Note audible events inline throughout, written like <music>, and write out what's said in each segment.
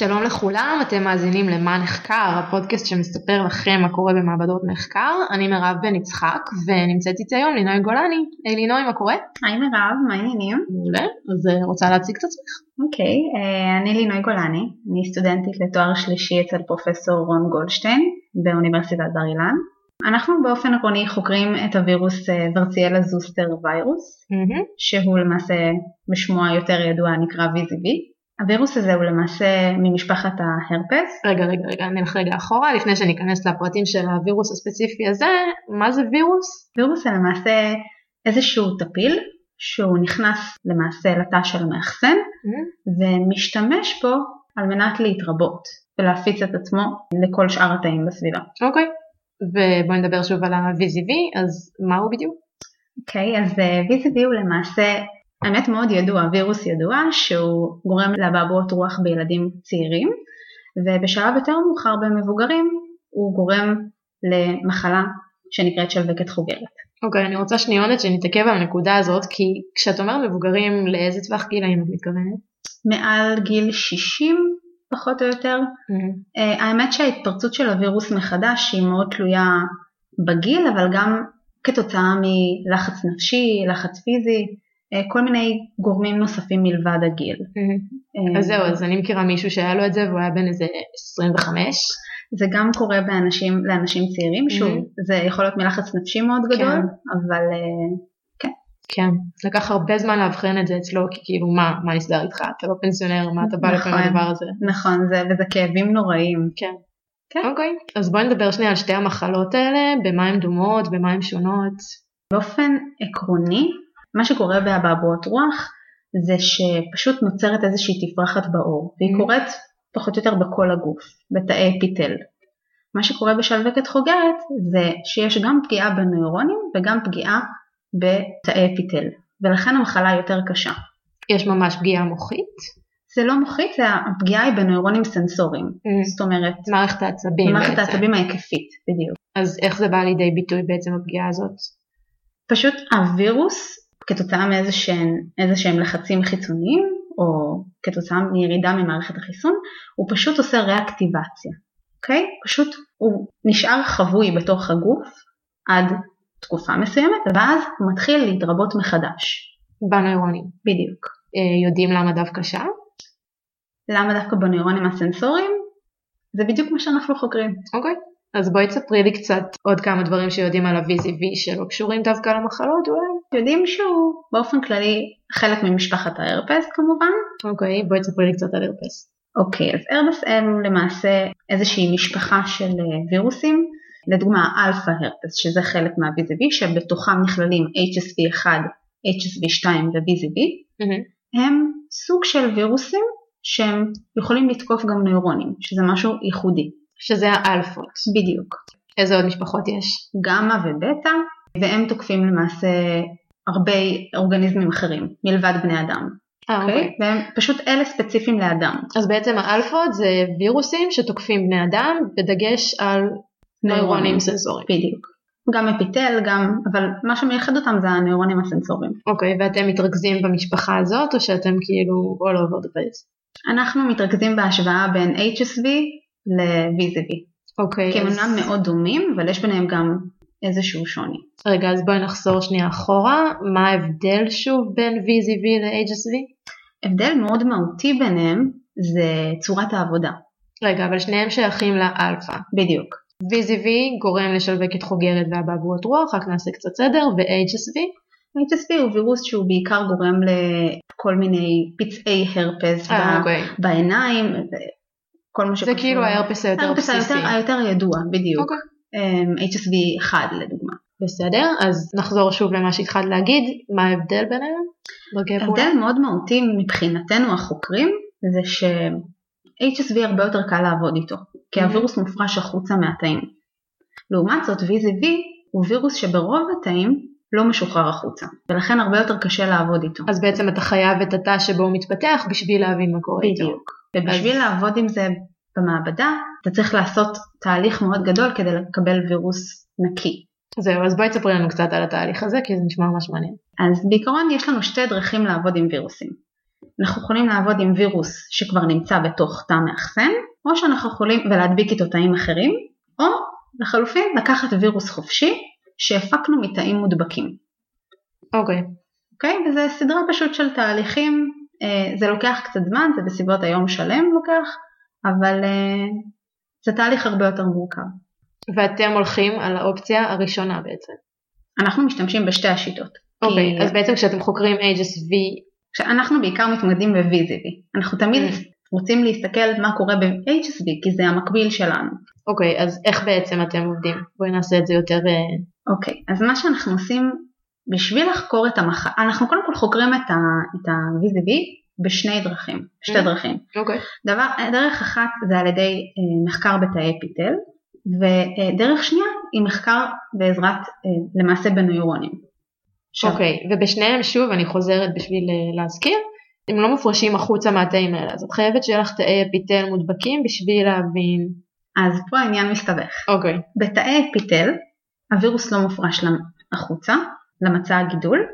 שלום לכולם, אתם מאזינים למה נחקר, הפודקאסט שמספר לכם מה קורה במעבדות מחקר. אני מירב בן יצחק ונמצאת איתי היום לינוי גולני. היי לינוי, מה קורה? היי מירב, מה העניינים? מעולה, אז אה, רוצה להציג את עצמך? אוקיי, אה, אני לינוי גולני, אני סטודנטית לתואר שלישי אצל פרופסור רון גולדשטיין באוניברסיטת בר אילן. אנחנו באופן עקרוני חוקרים את הווירוס אה, ורציאלה זוסטר ויירוס, Mm-hmm. שהוא למעשה בשמו היותר ידוע נקרא VZV. הווירוס הזה הוא למעשה ממשפחת ההרפס. רגע, רגע, רגע, נלך רגע אחורה לפני שניכנס לפרטים של הווירוס הספציפי הזה, מה זה וירוס? וירוס זה למעשה איזשהו טפיל שהוא נכנס למעשה לתא של המאחסן ומשתמש בו על מנת להתרבות ולהפיץ את עצמו לכל שאר התאים בסביבה. אוקיי, ובואי נדבר שוב על ה-VZV, אז מה הוא בדיוק? אוקיי, אז אה, VZV הוא למעשה, האמת מאוד ידוע, וירוס ידוע, שהוא גורם לאבעבועות רוח בילדים צעירים, ובשלב יותר מאוחר במבוגרים הוא גורם למחלה שנקראת שלווקת חוגרת. אוקיי, אני רוצה שניונת שנתעכב על הנקודה הזאת, כי כשאת אומרת מבוגרים, לאיזה טווח גילאים את מתכוונת? מעל גיל 60 פחות או יותר. אה, האמת שההתפרצות של הווירוס מחדש היא מאוד תלויה בגיל, אבל גם כתוצאה מלחץ נפשי, לחץ פיזי, כל מיני גורמים נוספים מלבד הגיל. אה, אז זהו, אז אני מכירה מישהו שהיה לו את זה והוא היה בן איזה 25. זה גם קורה באנשים, לאנשים צעירים, שוב. זה יכול להיות מלחץ נפשי מאוד גדול, כן. אבל אה, כן, לקח הרבה זמן לאבחן את זה אצלו, כי כאילו מה, מה נסגר איתך, אתה לא פנסיונר, מה אתה בא נכון. הדבר הזה. נכון, זה, וזה כאבים נוראים. כן. כן. אוקיי, אז בואי נדבר שנייה על שתי המחלות האלה, במה הן דומות, במה הן שונות. באופן עקרוני, מה שקורה באבעבועות רוח זה שפשוט נוצרת איזושהי תפרחת בעור, והיא Mhm. קורית פחות או יותר בכל הגוף, בתאי אפיטל. מה שקורה בשלווקת חוגרת זה שיש גם פגיעה בנוירונים וגם פגיעה בתאי אפיטל, ולכן המחלה יותר קשה. יש ממש פגיעה מוחית, זה לא מוחית, זה הפגיעה היא בנוירונים סנסוריים, זאת אומרת, מערכת העצבים מערכת בעצם. העצבים ההיקפית, בדיוק. אז איך זה בא לידי ביטוי בעצם הפגיעה הזאת? פשוט הווירוס, כתוצאה מאיזה שהם, לחצים חיצוניים, או כתוצאה מירידה ממערכת החיסון, הוא פשוט עושה ריאקטיבציה, אוקיי? פשוט הוא נשאר חבוי בתוך הגוף עד תקופה מסוימת, ואז הוא מתחיל להתרבות מחדש. בנוירונים. בדיוק. אה, יודעים למה דווקא שם? למה דווקא בנוירונים הסנסוריים? זה בדיוק מה שאנחנו חוקרים. אוקיי. אז בואי תספרי לי קצת עוד כמה דברים שיודעים על ה-VZV שלא קשורים דווקא למחלות אולי. יודעים שהוא באופן כללי חלק ממשפחת ההרפס כמובן, אוקיי, בואי תספרי לי קצת על הרפס. אוקיי, אז הרפס אלו למעשה איזושהי משפחה של אה, וירוסים, לדוגמה אלפא הרפס, שזה חלק מה-VZV, שבתוכם נכללים HSV1, HSV2 ו-VZV, הם סוג של וירוסים שהם יכולים לתקוף גם נוירונים, שזה משהו ייחודי. שזה האלפות. בדיוק. איזה עוד משפחות יש? גמא ובטא, והם תוקפים למעשה הרבה אורגניזמים אחרים, מלבד בני אדם. אה, אוקיי? אוקיי. והם פשוט אלה ספציפיים לאדם. אז בעצם האלפות זה וירוסים שתוקפים בני אדם בדגש על נוירונים סנסוריים. בדיוק. גם אפיטל, גם, אבל מה שמייחד אותם זה הנוירונים הסנסוריים. אוקיי, ואתם מתרכזים במשפחה הזאת או שאתם כאילו all over the place? אנחנו מתרכזים בהשוואה בין HSV ל-VZV. אוקיי, כי הם אז... אמנם מאוד דומים, אבל יש ביניהם גם איזשהו שוני. רגע, אז בואי נחזור שנייה אחורה. מה ההבדל שוב בין VZV ל-HSV? הבדל מאוד מהותי ביניהם זה צורת העבודה. רגע, אבל שניהם שייכים לאלפא. בדיוק. VZV גורם לשלווקת חוגרת ואבעבועות רוח, רק נעשה קצת סדר, ו-HSV? HSV הוא וירוס שהוא בעיקר גורם לכל מיני פצעי הרפס אה, ב- אוקיי. בעיניים, וכל מה זה שקשור. כאילו ההרפס היותר ההרפס בסיסי. היותר, היותר ידוע, בדיוק. אמ, HSV 1 לדוגמה. בסדר, אז נחזור שוב למה שהתחלת להגיד, מה ההבדל ביניהם? הבדל מאוד מהותי מבחינתנו החוקרים זה ש-HSV הרבה יותר קל לעבוד איתו, כי Mhm. הווירוס מופרש החוצה מהתאים. לעומת זאת VZV הוא וירוס שברוב התאים לא משוחרר החוצה, ולכן הרבה יותר קשה לעבוד איתו. אז בעצם אתה חייב את התא שבו הוא מתפתח בשביל להבין מה קורה איתו. בדיוק. ובשביל אז- לעבוד עם זה במעבדה, אתה צריך לעשות תהליך מאוד גדול כדי לקבל וירוס נקי. זהו, אז בואי תספרי לנו קצת על התהליך הזה, כי זה נשמע ממש מעניין. אז בעיקרון יש לנו שתי דרכים לעבוד עם וירוסים. אנחנו יכולים לעבוד עם וירוס שכבר נמצא בתוך תא מאחסן, או שאנחנו יכולים, ולהדביק איתו תאים אחרים, או לחלופין לקחת וירוס חופשי שהפקנו מתאים מודבקים. אוקיי. Okay. אוקיי? Okay? וזה סדרה פשוט של תהליכים, אה, זה לוקח קצת זמן, זה בסביבות היום שלם לוקח, אבל אה, זה תהליך הרבה יותר מורכב. ואתם הולכים על האופציה הראשונה בעצם. אנחנו משתמשים בשתי השיטות. אוקיי, okay, כי... אז בעצם כשאתם חוקרים HSV... כשאנחנו בעיקר מתמקדים ב-VZV. אנחנו תמיד mm. רוצים להסתכל מה קורה ב-HSV, כי זה המקביל שלנו. אוקיי, okay, אז איך בעצם אתם עובדים? בואי נעשה את זה יותר... אה, אוקיי, okay, אז מה שאנחנו עושים בשביל לחקור את המחלה, אנחנו קודם כל חוקרים את ה-VZV בשני דרכים, שתי mm. דרכים. אוקיי. Okay. דבר, דרך אחת זה על ידי אה, מחקר בתאי אפיטל, ודרך שנייה היא מחקר בעזרת אה, למעשה בנוירונים. אוקיי, okay, ובשניהם שוב אני חוזרת בשביל אה, להזכיר, הם לא מופרשים החוצה מהתאים האלה, אז את חייבת שיהיה לך תאי אפיטל מודבקים בשביל להבין. אז פה העניין מסתבך. אוקיי. Okay. בתאי אפיטל הווירוס לא מופרש החוצה, למצע הגידול,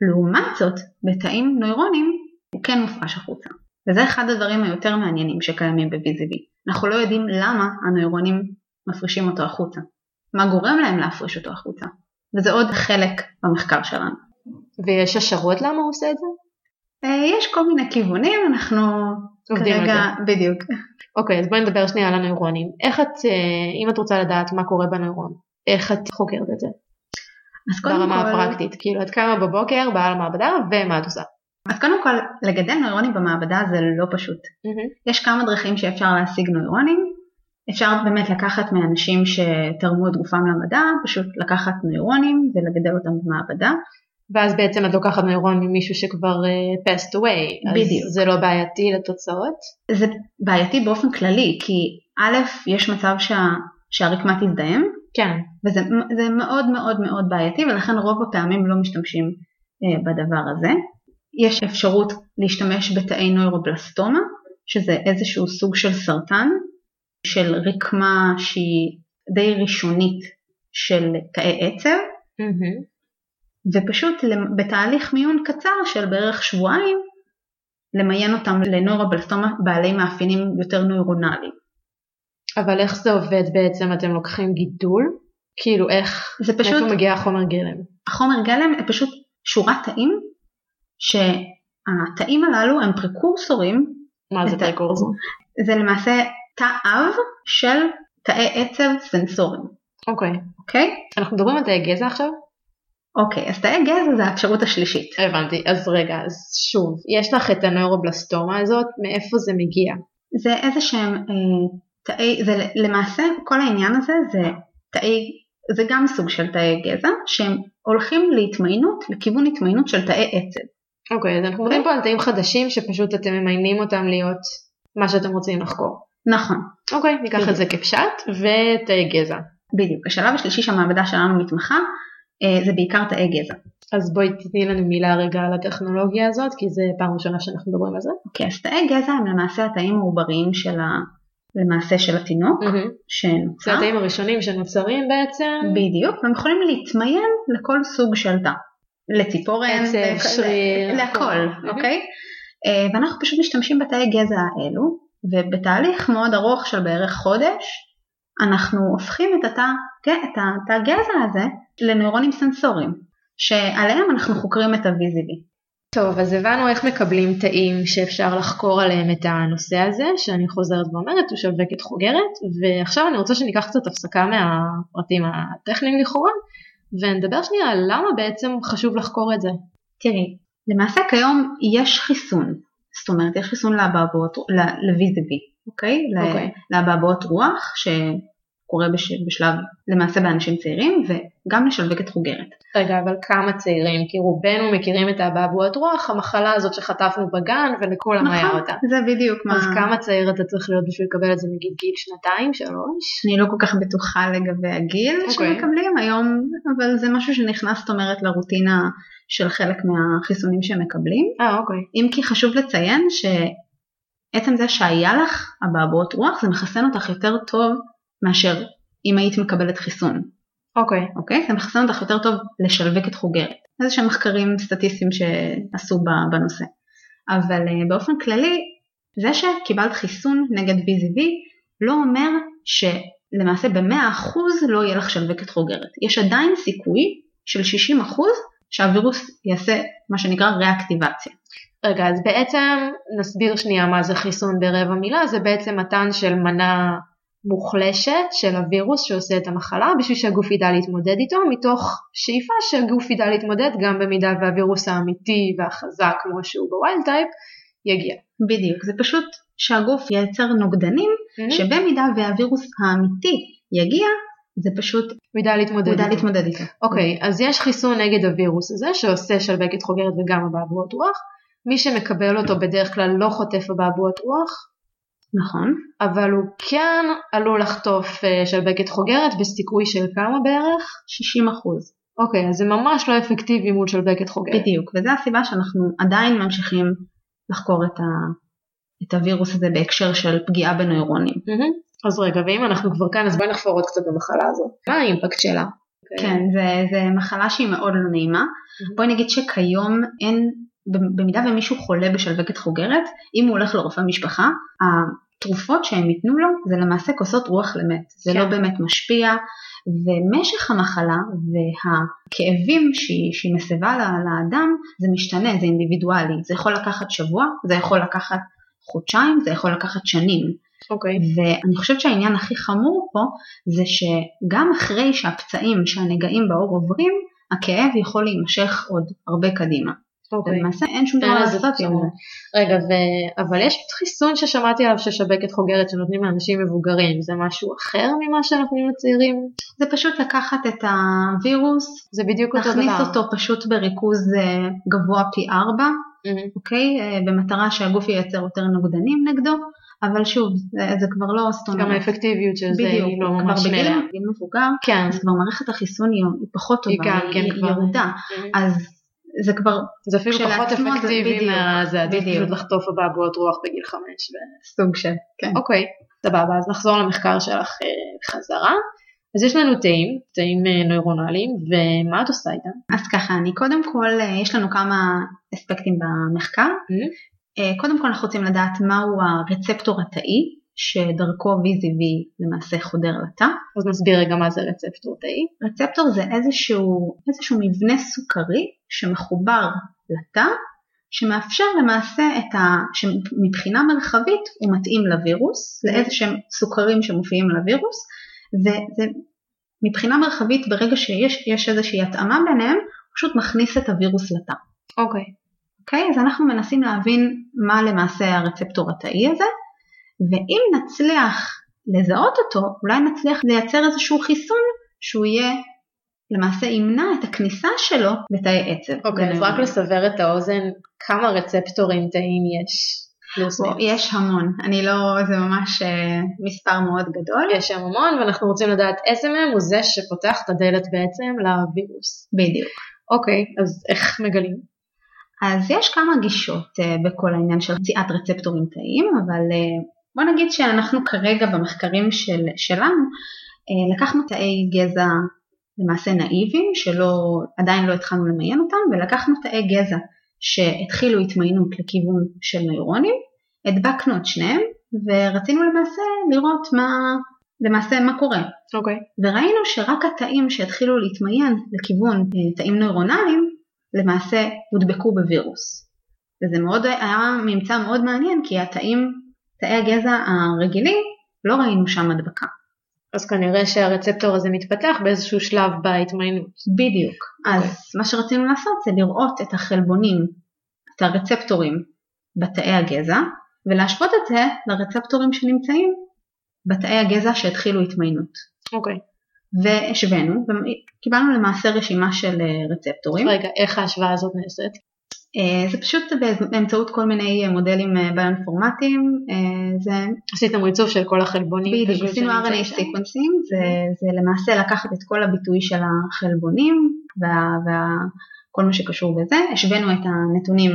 לעומת זאת בתאים נוירונים הוא כן מופרש החוצה. וזה אחד הדברים היותר מעניינים שקיימים ב-VZV. אנחנו לא יודעים למה הנוירונים מפרישים אותו החוצה. מה גורם להם להפריש אותו החוצה. וזה עוד חלק במחקר שלנו. ויש השערות למה הוא עושה את זה? אה, יש כל מיני כיוונים, אנחנו כרגע. בדיוק. אוקיי, אז בואי נדבר שנייה על הנוירונים. איך את, אה, אם את רוצה לדעת מה קורה בנוירון, איך את חוקרת את זה? אז קודם ברמה כל... הפרקטית, כאילו את קמה בבוקר, באה למעבדה, ומה את עושה? אז קודם כל, לגדל נוירונים במעבדה זה לא פשוט. Mm-hmm. יש כמה דרכים שאפשר להשיג נוירונים. אפשר באמת לקחת מאנשים שתרמו את גופם למדע, פשוט לקחת נוירונים ולגדל אותם במעבדה. ואז בעצם את לוקחת נוירון ממישהו שכבר uh, passed away, בדיוק. אז זה לא בעייתי לתוצאות? זה בעייתי באופן כללי, כי א', יש מצב שה, שהרקמה תזדהם, כן. וזה מאוד מאוד מאוד בעייתי, ולכן רוב הפעמים לא משתמשים uh, בדבר הזה. יש אפשרות להשתמש בתאי נוירובלסטומה, שזה איזשהו סוג של סרטן, של רקמה שהיא די ראשונית של תאי עצב, mm-hmm. ופשוט בתהליך מיון קצר של בערך שבועיים, למיין אותם לנוירובלסטומה בעלי מאפיינים יותר נוירונליים. אבל איך זה עובד בעצם? אתם לוקחים גידול? כאילו איך, זה פשוט, מאיפה מגיע החומר גלם? החומר גלם הם פשוט שורת תאים שהתאים הללו הם פרקורסורים. מה זה פרקורסור? זה למעשה תא אב של תאי עצב סנסוריים. אוקיי. אוקיי? אנחנו מדברים על תאי גזע עכשיו? אוקיי, אז תאי גזע זה האפשרות השלישית. הבנתי, אז רגע, אז שוב, יש לך את הנוירובלסטומה הזאת, מאיפה זה מגיע? זה איזה שהם אה, תאי, זה למעשה כל העניין הזה זה תאי, זה גם סוג של תאי גזע, שהם הולכים להתמיינות, לכיוון התמיינות של תאי עצב. אוקיי, אז אנחנו מדברים פה על תאים חדשים שפשוט אתם ממיינים אותם להיות מה שאתם רוצים לחקור. נכון. אוקיי, ניקח את זה כפשט ותאי גזע. בדיוק. השלב השלישי שהמעבדה שלנו מתמחה אה, זה בעיקר תאי גזע. אז בואי תתני לנו מילה רגע על הטכנולוגיה הזאת, כי זה פעם ראשונה שאנחנו מדברים על זה. אוקיי, אז תאי גזע הם למעשה התאים העובריים של ה... למעשה של התינוק, mm-hmm. שנוצר. זה התאים הראשונים שנוצרים בעצם. בדיוק, והם יכולים להתמיין לכל סוג של תא. לציפורן, עצב, שריר, להכל, אוקיי? אה, ואנחנו פשוט משתמשים בתאי גזע האלו, ובתהליך מאוד ארוך של בערך חודש, אנחנו הופכים את התא, את התא גזע הזה לנוירונים סנסוריים, שעליהם אנחנו חוקרים את ה-VZV. טוב, אז הבנו איך מקבלים תאים שאפשר לחקור עליהם את הנושא הזה, שאני חוזרת ואומרת, הוא שווקת חוגרת, ועכשיו אני רוצה שניקח קצת הפסקה מהפרטים הטכניים לכאורה, ונדבר שנייה על למה בעצם חשוב לחקור את זה. תראי, למעשה כיום יש חיסון, זאת אומרת יש חיסון לאבעבועות, ל-VZV, אוקיי? אוקיי. לאבעבועות רוח, שקורה בש, בשלב, למעשה באנשים צעירים, וגם לשלווקת חוגרת. רגע, אבל כמה צעירים? כי רובנו מכירים את האבעבועות רוח, המחלה הזאת שחטפנו בגן ולכולם נכון, היה אותה. זה בדיוק מה... אז כמה צעיר אתה צריך להיות בשביל לקבל את זה נגיד גיל שנתיים, שלוש? אני לא כל כך בטוחה לגבי הגיל okay. אוקיי. שמקבלים היום, אבל זה משהו שנכנס, זאת אומרת, לרוטינה של חלק מהחיסונים שהם מקבלים. אה, אוקיי. אם כי חשוב לציין שעצם זה שהיה לך אבעבועות רוח, זה מחסן אותך יותר טוב מאשר אם היית מקבלת חיסון. אוקיי. אוקיי? זה מחסן אותך יותר טוב לשלווקת חוגרת. איזה שהם מחקרים סטטיסטיים שעשו בנושא. אבל אה, באופן כללי, זה שקיבלת חיסון נגד VZV לא אומר שלמעשה ב-100% לא יהיה לך שלבקת חוגרת. יש עדיין סיכוי של 60% שהווירוס יעשה מה שנקרא ריאקטיבציה. רגע, אז בעצם נסביר שנייה מה זה חיסון ברבע מילה, זה בעצם מתן של מנה מוחלשת של הווירוס שעושה את המחלה בשביל שהגוף ידע להתמודד איתו מתוך שאיפה שהגוף ידע להתמודד גם במידה והווירוס האמיתי והחזק כמו שהוא ב wild type יגיע. בדיוק, זה פשוט שהגוף ייצר נוגדנים mm-hmm. שבמידה והווירוס האמיתי יגיע זה פשוט הוא ידע להתמודד איתו. להתמודד איתו. אוקיי, אז יש חיסון נגד הווירוס הזה שעושה שלבקת חוגרת וגם אבעבועות רוח. מי שמקבל אותו בדרך כלל לא חוטף אבעבועות רוח, נכון. אבל הוא כן עלול לחטוף אה, שלבקת חוגרת בסיכוי של כמה בערך? 60 אחוז. אוקיי, אז זה ממש לא אפקטיבי מול שלבקת חוגרת. בדיוק, וזו הסיבה שאנחנו עדיין ממשיכים לחקור את, ה, את הווירוס הזה בהקשר של פגיעה בנוירונים. מהמם. אז רגע, ואם אנחנו כבר כאן, אז בואי נחפור עוד קצת במחלה הזאת. מה האימפקט שלה? כן, זה, זה מחלה שהיא מאוד לא נעימה. בואי נגיד שכיום אין, במידה ומישהו חולה בשלווקת חוגרת, אם הוא הולך לרופא משפחה, התרופות שהם ייתנו לו זה למעשה כוסות רוח למת. זה כן. לא באמת משפיע, ומשך המחלה והכאבים שהיא, שהיא מסבה לאדם זה משתנה, זה אינדיבידואלי. זה יכול לקחת שבוע, זה יכול לקחת חודשיים, זה יכול לקחת שנים. אוקיי. ואני חושבת שהעניין הכי חמור פה זה שגם אחרי שהפצעים שהנגעים בעור עוברים, הכאב יכול להימשך עוד הרבה קדימה. אוקיי. ולמעשה אין שום דבר לזה לעשות עם. זה. רגע, ו... אבל יש חיסון ששמעתי עליו של שבקת חוגרת שנותנים לאנשים מבוגרים, זה משהו אחר ממה שנותנים לצעירים? זה פשוט לקחת את הווירוס, זה בדיוק אותו דבר. להכניס אותו פשוט בריכוז אה, גבוה פי ארבע. אוקיי? אה, במטרה שהגוף ייצר יותר נוגדנים נגדו, אבל שוב, זה, זה כבר לא זאת גם האפקטיביות של זה בדיוק, היא לא כבר ממש מלאה. בגיל מבוגר, כן. אז כבר מערכת החיסון היא, היא פחות היא טובה, גם, כן, היא כבר. ירודה, מהמם. אז זה כבר זה אפילו פחות זה אפקטיבי מהזה, עדיף. פשוט לחטוף אבעבועות רוח בגיל חמש. ו- סוג של, כן. אוקיי, סבבה, אז נחזור למחקר שלך אה, חזרה. אז יש לנו תאים, תאים אה, נוירונליים, ומה את עושה איתם? אז ככה, אני קודם כל, אה, יש לנו כמה אספקטים במחקר. אה, קודם כל אנחנו רוצים לדעת מהו הרצפטור התאי, שדרכו VZV למעשה חודר לתא. אז נסביר רגע מה זה רצפטור תאי. רצפטור זה איזשהו, איזשהו מבנה סוכרי שמחובר לתא, שמאפשר למעשה את ה... שמבחינה מרחבית הוא מתאים לווירוס, לאיזה שהם סוכרים שמופיעים לווירוס, וזה מבחינה מרחבית ברגע שיש יש איזושהי התאמה ביניהם, הוא פשוט מכניס את הווירוס לתא. אוקיי. אוקיי? אז אנחנו מנסים להבין מה למעשה הרצפטור התאי הזה, ואם נצליח לזהות אותו, אולי נצליח לייצר איזשהו חיסון שהוא יהיה, למעשה ימנע את הכניסה שלו לתאי עצב. אוקיי, אז בנוירונים. רק לסבר את האוזן, כמה רצפטורים תאיים יש? פלוס. יש המון, אני לא, זה ממש אה, מספר מאוד גדול. יש שם המון, ואנחנו רוצים לדעת איזה מהם הוא זה שפותח את הדלת בעצם לווירוס. בדיוק. אוקיי, אז איך מגלים? אז יש כמה גישות אה, בכל העניין של מציאת רצפטורים תאיים, אבל אה, בוא נגיד שאנחנו כרגע במחקרים של, שלנו אה, לקחנו תאי גזע למעשה נאיבים, שעדיין לא התחלנו למיין אותם, ולקחנו תאי גזע שהתחילו התמיינות לכיוון של נוירונים, הדבקנו את שניהם, ורצינו למעשה לראות מה, למעשה מה קורה. אוקיי. וראינו שרק התאים שהתחילו להתמיין לכיוון אה, תאים נוירונליים למעשה הודבקו בווירוס. וזה מאוד, היה ממצא מאוד מעניין כי התאים, תאי הגזע הרגילים, לא ראינו שם הדבקה. אז כנראה שהרצפטור הזה מתפתח באיזשהו שלב בהתמיינות. בדיוק. אז מה שרצינו לעשות זה לראות את החלבונים, את הרצפטורים בתאי הגזע, ולהשוות את זה לרצפטורים שנמצאים בתאי הגזע שהתחילו התמיינות. אוקיי. והשווינו, וקיבלנו למעשה רשימה של אה, רצפטורים. רגע, איך ההשוואה הזאת נעשית? אה, זה פשוט באמצעות כל מיני אה, מודלים אה, ביואינפורמטיים, אה, זה עשיתם ריצוף של כל החלבונים. בדיוק, עשינו RNA שם? sequencing, זה, זה למעשה לקחת את כל הביטוי של החלבונים וכל מה שקשור בזה, השווינו את הנתונים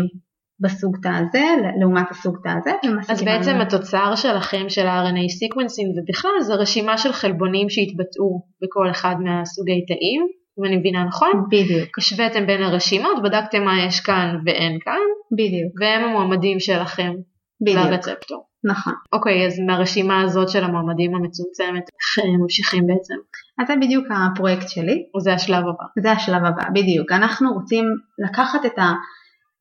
בסוג תא הזה לעומת הסוג תא הזה. אז בעצם התוצר שלכם של ה-RNA sequencing ובכלל זה רשימה של חלבונים שהתבטאו בכל אחד מהסוגי תאים, אם אני מבינה נכון? בדיוק, השוויתם בין הרשימות, בדקתם מה יש כאן ואין כאן, בדיוק, והם המועמדים שלכם בדיוק, לרצפטור. נכון. אוקיי, אז מהרשימה הזאת של המועמדים המצומצמת, איך הם ממשיכים בעצם? אז זה בדיוק הפרויקט שלי, או זה השלב הבא? זה השלב הבא, בדיוק. אנחנו רוצים לקחת את, ה,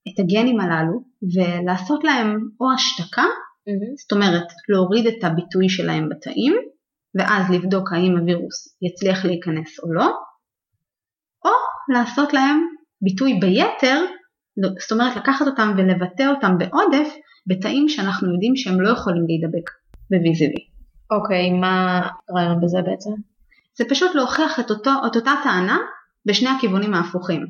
את הגנים הללו ולעשות להם או השתקה, זאת אומרת להוריד את הביטוי שלהם בתאים, ואז לבדוק האם הווירוס יצליח להיכנס או לא, לעשות להם ביטוי ביתר, זאת אומרת לקחת אותם ולבטא אותם בעודף בתאים שאנחנו יודעים שהם לא יכולים להידבק ב-VZV. אוקיי, מה הרעיון בזה בעצם? זה פשוט להוכיח את, אותו, את אותה טענה בשני הכיוונים ההפוכים.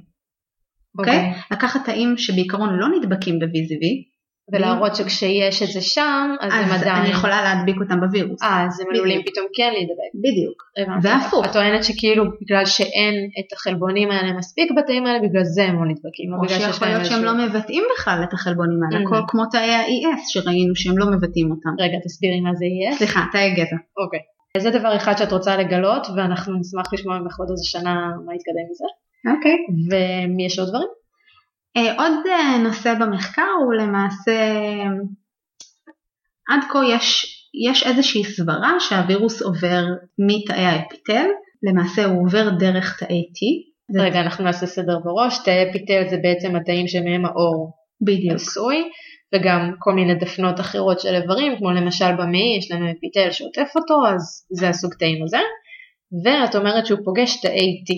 אוקיי? אוקיי. לקחת תאים שבעיקרון לא נדבקים ב-VZV, ולהראות שכשיש את זה שם, אז הם אז עדיין... אני יכולה להדביק אותם בווירוס. אה, אז הם עלולים. פתאום כן להידבק. בדיוק. והפוך. את טוענת שכאילו בגלל שאין את החלבונים האלה מספיק בתאים האלה, בגלל זה הם לא נדבקים. לא או שיכול להיות שהם לא מבטאים בכלל את החלבונים האלה, Mhm. כל- כמו תאי ה-ES שראינו שהם לא מבטאים אותם. רגע, תסבירי מה זה יהיה. סליחה, תאי גזע. אוקיי. אז זה דבר אחד שאת רוצה לגלות, ואנחנו נשמח לשמוע ממך עוד איזה שנה מה יתקדם מזה. אוקיי. ומי יש עוד דברים? אה, עוד אה, נושא במחקר הוא למעשה, עד כה יש, יש איזושהי סברה שהווירוס עובר מתאי האפיטל, למעשה הוא עובר דרך תאי T. זה- רגע, אנחנו נעשה סדר בראש. תאי אפיטל זה בעצם התאים שמהם האור בדיוק. עשוי, וגם כל מיני דפנות אחרות של איברים, כמו למשל במעי יש לנו אפיטל שעוטף אותו, אז זה הסוג תאים הזה. ואת אומרת שהוא פוגש תאי T.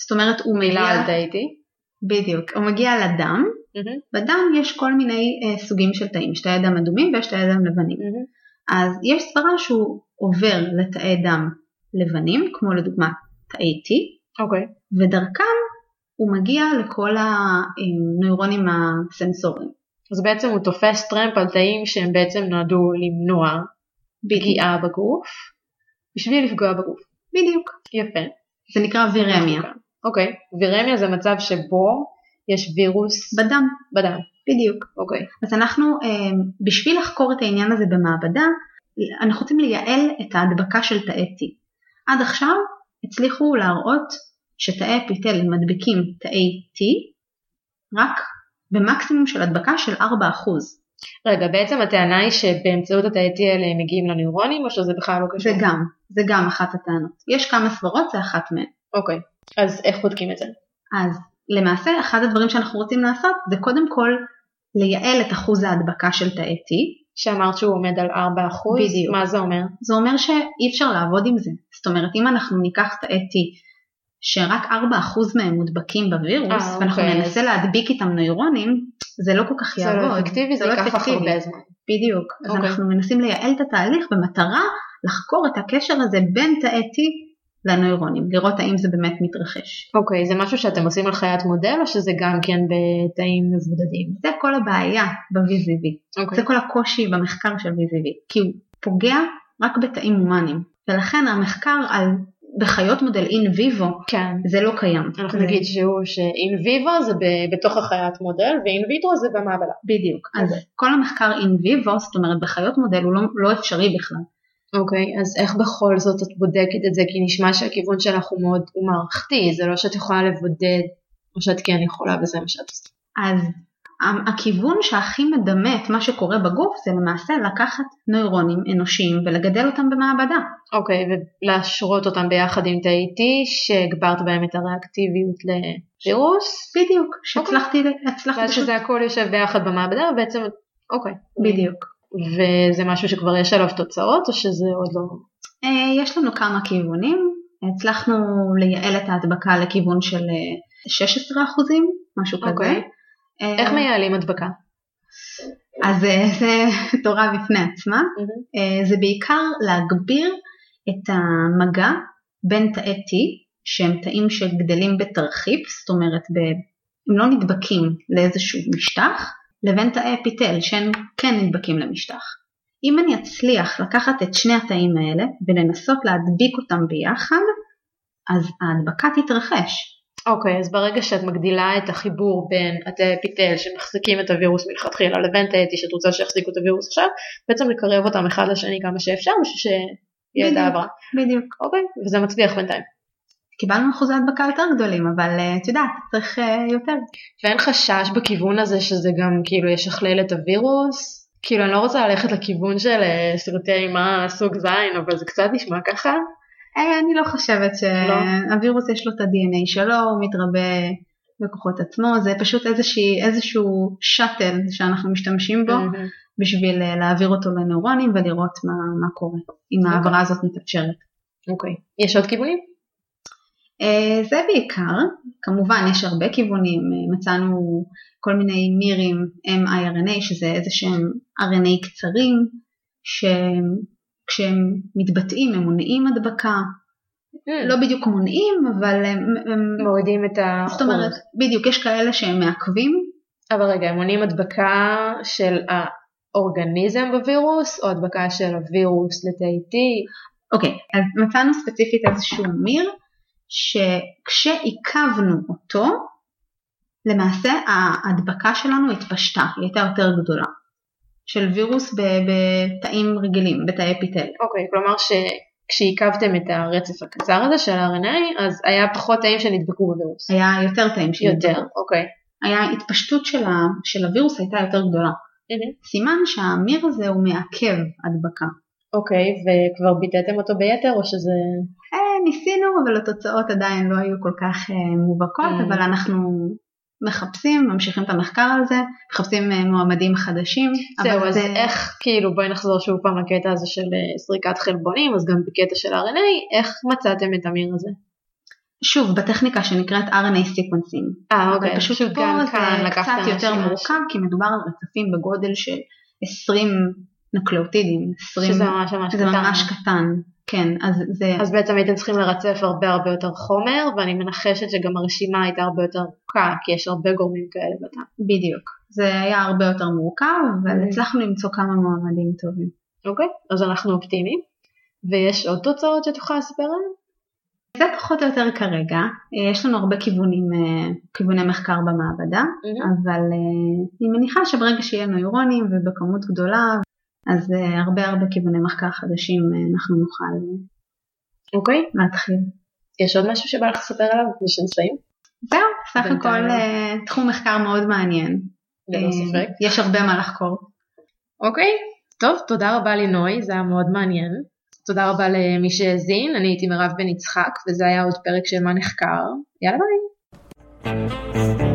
זאת אומרת הוא מגיע, מילה על תאי T. בדיוק, הוא מגיע לדם, מהמם, בדם יש כל מיני אה, סוגים של תאים, יש תאי דם אדומים ויש תאי דם לבנים. מהמם. אז יש סברה שהוא עובר לתאי דם לבנים, כמו לדוגמה תאי T, אוקיי. ודרכם הוא מגיע לכל הנוירונים הסנסוריים. אז בעצם הוא תופס טרמפ על תאים שהם בעצם נועדו למנוע פגיעה בגוף, בשביל לפגוע בגוף. בדיוק. יפה. זה נקרא וירמיה. אוקיי. וירמיה זה מצב שבו יש וירוס בדם, בדם. בדיוק. אוקיי. אז אנחנו, אה, בשביל לחקור את העניין הזה במעבדה, אנחנו רוצים לייעל את ההדבקה של תאי T. עד עכשיו הצליחו להראות שתאי אפיטל מדביקים תאי T רק במקסימום של הדבקה של 4%. רגע, בעצם הטענה היא שבאמצעות התאי T האלה הם מגיעים לנוירונים, או שזה בכלל לא זה קשור? גם, זה גם אחת הטענות. יש כמה סברות, זה אחת מהן. אוקיי. אז איך בודקים את זה? אז למעשה אחד הדברים שאנחנו רוצים לעשות זה קודם כל לייעל את אחוז ההדבקה של תאי T. שאמרת שהוא עומד על 4%, בדיוק. מה זה אומר? זה אומר שאי אפשר לעבוד עם זה. זאת אומרת אם אנחנו ניקח תאי T שרק 4% מהם מודבקים בווירוס אה, ואנחנו אוקיי, ננסה להדביק איתם נוירונים, זה לא כל כך זה יעבוד. לא אפקטיבי, זה לא ייקח לך. הרבה זמן. בדיוק. אז אוקיי. אנחנו מנסים לייעל את התהליך במטרה לחקור את הקשר הזה בין תאי T לנוירונים, לראות האם זה באמת מתרחש. אוקיי, זה משהו שאתם עושים על חיית מודל, או שזה גם כן בתאים מבודדים? זה כל הבעיה ב-VZV. אוקיי. זה כל הקושי במחקר של VZV, כי הוא פוגע רק בתאים הומניים, ולכן המחקר על בחיות מודל אין ויבו כן. זה לא קיים. אנחנו זה- נגיד שהוא שאין ויבו זה ב- בתוך החיית מודל ואין ויטרו זה במעבדה. בדיוק. אז אוקיי. כל המחקר אין ויבו, זאת אומרת בחיות מודל הוא לא, לא אפשרי בכלל. אוקיי, אז איך בכל זאת את בודקת את זה? כי נשמע שהכיוון שלך הוא מאוד הוא מערכתי, זה לא שאת יכולה לבודד, או שאת כן יכולה וזה מה שאת עושה. אז הכיוון שהכי מדמה את מה שקורה בגוף זה למעשה לקחת נוירונים אנושיים ולגדל אותם במעבדה. אוקיי, ולהשרות אותם ביחד עם תאי T שהגברת בהם את הריאקטיביות לווירוס, בדיוק, שהצלחתי, הצלחתי ואז פשוט, שזה הכל יושב ביחד במעבדה ובעצם, אוקיי. בדיוק. וזה משהו שכבר יש עליו תוצאות או שזה עוד לא? אה, יש לנו כמה כיוונים, הצלחנו לייעל את ההדבקה לכיוון של אה, 16 אחוזים, משהו כזה. אוקיי. אה, איך מייעלים הדבקה? אז אה, <laughs> זה תורה בפני עצמה. אה, זה בעיקר להגביר את המגע בין תאי T, שהם תאים שגדלים בתרחיף, זאת אומרת ב- הם לא נדבקים לאיזשהו משטח, לבין תאי אפיטל שהם כן נדבקים למשטח. אם אני אצליח לקחת את שני התאים האלה ולנסות להדביק אותם ביחד, אז ההדבקה תתרחש. אוקיי, אז ברגע שאת מגדילה את החיבור בין התאי אפיטל שמחזיקים את הווירוס מלכתחילה לבין תאי T שאת רוצה שיחזיקו את הווירוס עכשיו, בעצם לקרב אותם אחד לשני כמה שאפשר בשביל שיהיה את. העברה. בדיוק. אוקיי, וזה מצליח בינתיים. קיבלנו אחוזי הדבקה יותר גדולים, אבל אה, את יודעת, צריך אה, יותר. ואין חשש בכיוון הזה שזה גם כאילו ישכלל את הווירוס? כאילו אני לא רוצה ללכת לכיוון של אה, סרטי אימה סוג זין, אבל זה קצת נשמע ככה. אני לא חושבת שהווירוס יש לו את ה-DNA שלו, הוא מתרבה בכוחות עצמו, זה פשוט איזושהי, איזשהו שאטל שאנחנו משתמשים בו mm-hmm. בשביל להעביר אותו לנוירונים ולראות מה, מה קורה, אם okay. אוקיי. ההעברה הזאת מתאפשרת. אוקיי. Okay. יש עוד כיוונים? Uh, זה בעיקר, כמובן יש הרבה כיוונים, uh, מצאנו כל מיני מירים mRNA שזה איזה שהם RNA קצרים שכשהם מתבטאים הם מונעים הדבקה, mm. לא בדיוק מונעים אבל הם, הם מורידים את האחוז. זאת אומרת, בדיוק יש כאלה שהם מעכבים. אבל רגע, הם מונעים הדבקה של האורגניזם בווירוס או הדבקה של הווירוס לתאי T? אוקיי, okay, אז מצאנו ספציפית איזשהו מיר שכשעיכבנו אותו, למעשה ההדבקה שלנו התפשטה, היא הייתה יותר גדולה. של וירוס בתאים רגילים, בתאי אפיטל. אוקיי, okay, כלומר שכשעיכבתם את הרצף הקצר הזה של ה-RNA, אז היה פחות תאים שנדבקו בווירוס. היה יותר תאים שנדבקו. יותר, אוקיי. Okay. היה התפשטות של, ה, של הווירוס הייתה יותר גדולה. Mm-hmm. סימן שהמיר הזה הוא מעכב הדבקה. אוקיי, וכבר ביטאתם אותו ביתר או שזה... אה, ניסינו, אבל התוצאות עדיין לא היו כל כך אה, מובהקות, mm. אבל אנחנו מחפשים, ממשיכים את המחקר על זה, מחפשים אה, מועמדים חדשים. זהו, אז זה... איך, כאילו בואי נחזור שוב פעם לקטע הזה של סריקת חלבונים, אז גם בקטע של RNA, איך מצאתם את המיר הזה? שוב, בטכניקה שנקראת RNA sequencing. אה, אוקיי. פשוט פה זה קצת יותר מורכב, כי מדובר על רצפים בגודל של 20 נוקלאוטידים. 20, שזה ממש ממש קטן. זה ממש קטן, כן. אז, זה... אז בעצם הייתם צריכים לרצף הרבה הרבה יותר חומר, ואני מנחשת שגם הרשימה הייתה הרבה יותר ארוכה, כי יש הרבה גורמים כאלה בתא. בדיוק. זה היה הרבה יותר מורכב, אבל mm. הצלחנו למצוא כמה מועמדים טובים. אוקיי, אז אנחנו אופטימיים. ויש עוד תוצאות שאת יכולה לספר עליהן? זה פחות או יותר כרגע, יש לנו הרבה כיוונים, כיווני מחקר במעבדה, mm-hmm. אבל אני מניחה שברגע שיהיה נוירונים ובכמות גדולה אז uh, הרבה הרבה כיווני מחקר חדשים uh, אנחנו נוכל אוקיי. okay. להתחיל. יש עוד משהו שבא לך לספר עליו ושנסיים? זהו, סך הכל uh, תחום מחקר מאוד מעניין. ללא ספק. יש הרבה מה לחקור. אוקיי. טוב, תודה רבה לינוי, זה היה מאוד מעניין. תודה רבה למי שהאזין, אני הייתי מירב בן יצחק וזה היה עוד פרק של מה נחקר. יאללה ביי.